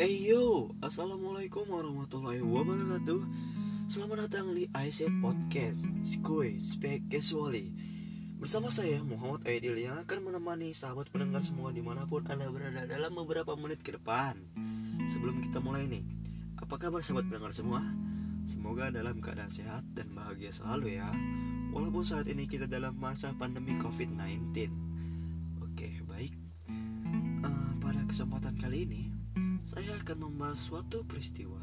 Hey yo, Assalamualaikum warahmatullahi wabarakatuh. Selamat datang di iSet Podcast. Skuy Spek Casually Bersama saya Muhammad Aidil yang akan menemani sahabat pendengar semua di mana pun anda berada dalam beberapa menit ke depan. Sebelum kita mulai nih Apa kabar sahabat pendengar semua? Semoga dalam keadaan sehat dan bahagia selalu ya. Walaupun saat ini kita dalam masa pandemi COVID-19 Oke baik. Uh, Pada kesempatan kali ini saya akan membahas suatu peristiwa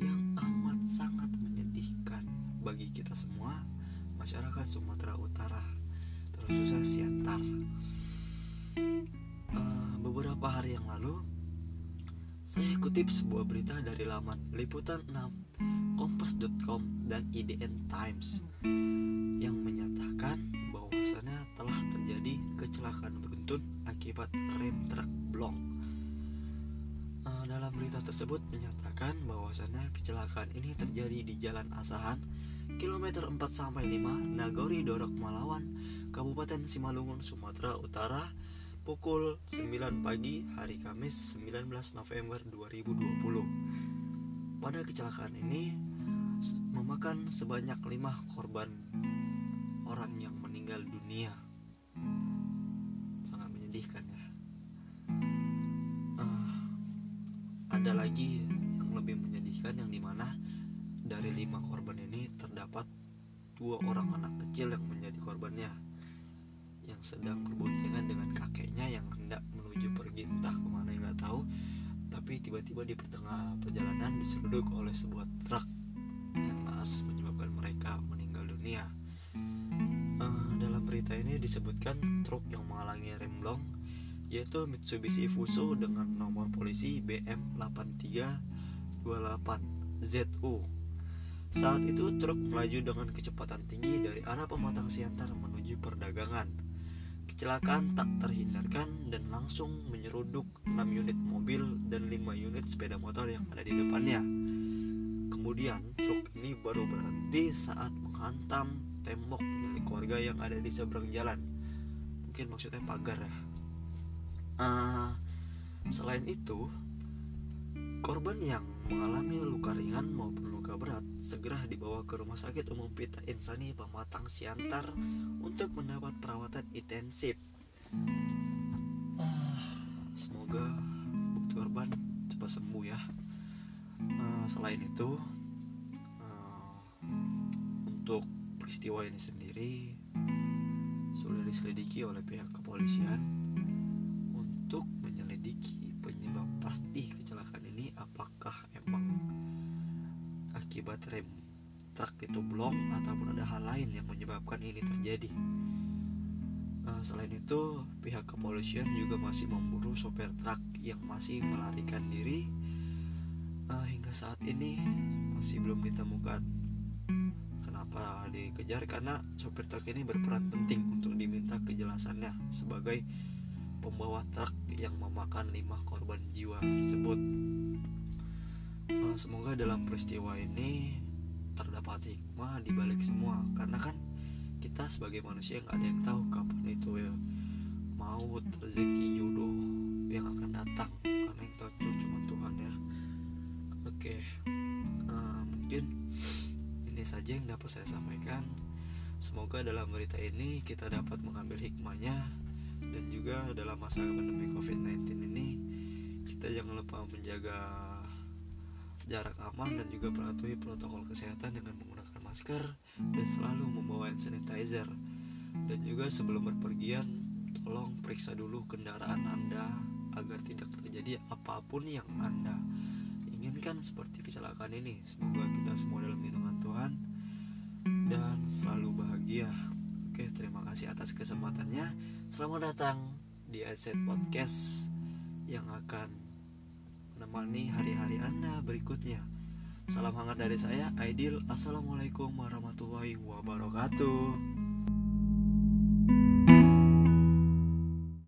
yang amat sangat menyedihkan bagi kita semua masyarakat Sumatera Utara terkhususnya Siantar. Uh, beberapa hari yang lalu saya kutip sebuah berita dari laman liputan 6 kompas.com dan IDN Times yang menyatakan bahwasannya telah terjadi kecelakaan beruntun akibat rem truk blong tersebut menyatakan bahwasannya kecelakaan ini terjadi di Jalan Asahan, kilometer 4 sampai 5, Nagori Dorok Malawan, Kabupaten Simalungun, Sumatera Utara, pukul 9 pagi hari Kamis 19 November 2020. Pada kecelakaan ini memakan sebanyak 5 korban orang yang meninggal dunia. Sangat menyedihkan ya. Ada lagi yang lebih menyedihkan yang di mana dari lima korban ini terdapat dua orang anak kecil yang menjadi korbannya yang sedang berboncengan dengan kakeknya yang hendak menuju pergi entah ke mana nggak tahu. Tapi tiba-tiba di pertengah perjalanan diseruduk oleh sebuah truk yang naas menyebabkan mereka meninggal dunia. Uh, dalam berita ini disebutkan truk yang menghalangi rem blong yaitu Mitsubishi Fuso dengan nomor polisi BM8328ZU. Saat itu truk melaju dengan kecepatan tinggi dari arah Pematang Siantar menuju perdagangan. Kecelakaan tak terhindarkan dan langsung menyeruduk 6 unit mobil dan 5 unit sepeda motor yang ada di depannya. Kemudian truk ini baru berhenti saat menghantam tembok milik warga yang ada di seberang jalan. Mungkin maksudnya pagar ya Uh, selain itu, korban yang mengalami luka ringan maupun luka berat segera dibawa ke Rumah Sakit Umum Pita Insani Pematang Siantar untuk mendapat perawatan intensif. Uh, semoga bukti korban cepat sembuh ya. Uh, selain itu, untuk peristiwa ini sendiri sudah diselidiki oleh pihak kepolisian untuk menyelidiki penyebab pasti kecelakaan ini apakah emang akibat rem truk itu blong ataupun ada hal lain yang menyebabkan ini terjadi. Uh, selain itu, pihak kepolisian juga masih memburu sopir truk yang masih melarikan diri. Uh, hingga saat ini masih belum ditemukan. Kenapa dikejar? Karena sopir truk ini berperan penting untuk diminta kejelasannya sebagai pembawa truk yang memakan lima korban jiwa tersebut. Nah, semoga dalam peristiwa ini terdapat hikmah di balik semua, karena kan kita sebagai manusia nggak ada yang tahu kapan itu ya maut rezeki jodoh yang akan datang karena yang tahu cuma Tuhan ya. Oke, nah, mungkin ini saja yang dapat saya sampaikan. Semoga dalam berita ini kita dapat mengambil hikmahnya juga dalam masa pandemi COVID-19 ini. Kita jangan lupa menjaga jarak aman dan juga patuhi protokol kesehatan dengan menggunakan masker dan selalu membawa hand sanitizer. Dan juga sebelum berpergian tolong periksa dulu kendaraan Anda agar tidak terjadi apa pun yang Anda inginkan seperti kecelakaan ini. Semoga kita semua dalam lindungan Tuhan dan selalu bahagia Oke, terima kasih atas kesempatannya. Selamat datang di Asset Podcast yang akan menemani hari-hari Anda berikutnya. Salam hangat dari saya, Aidil. Assalamualaikum warahmatullahi wabarakatuh.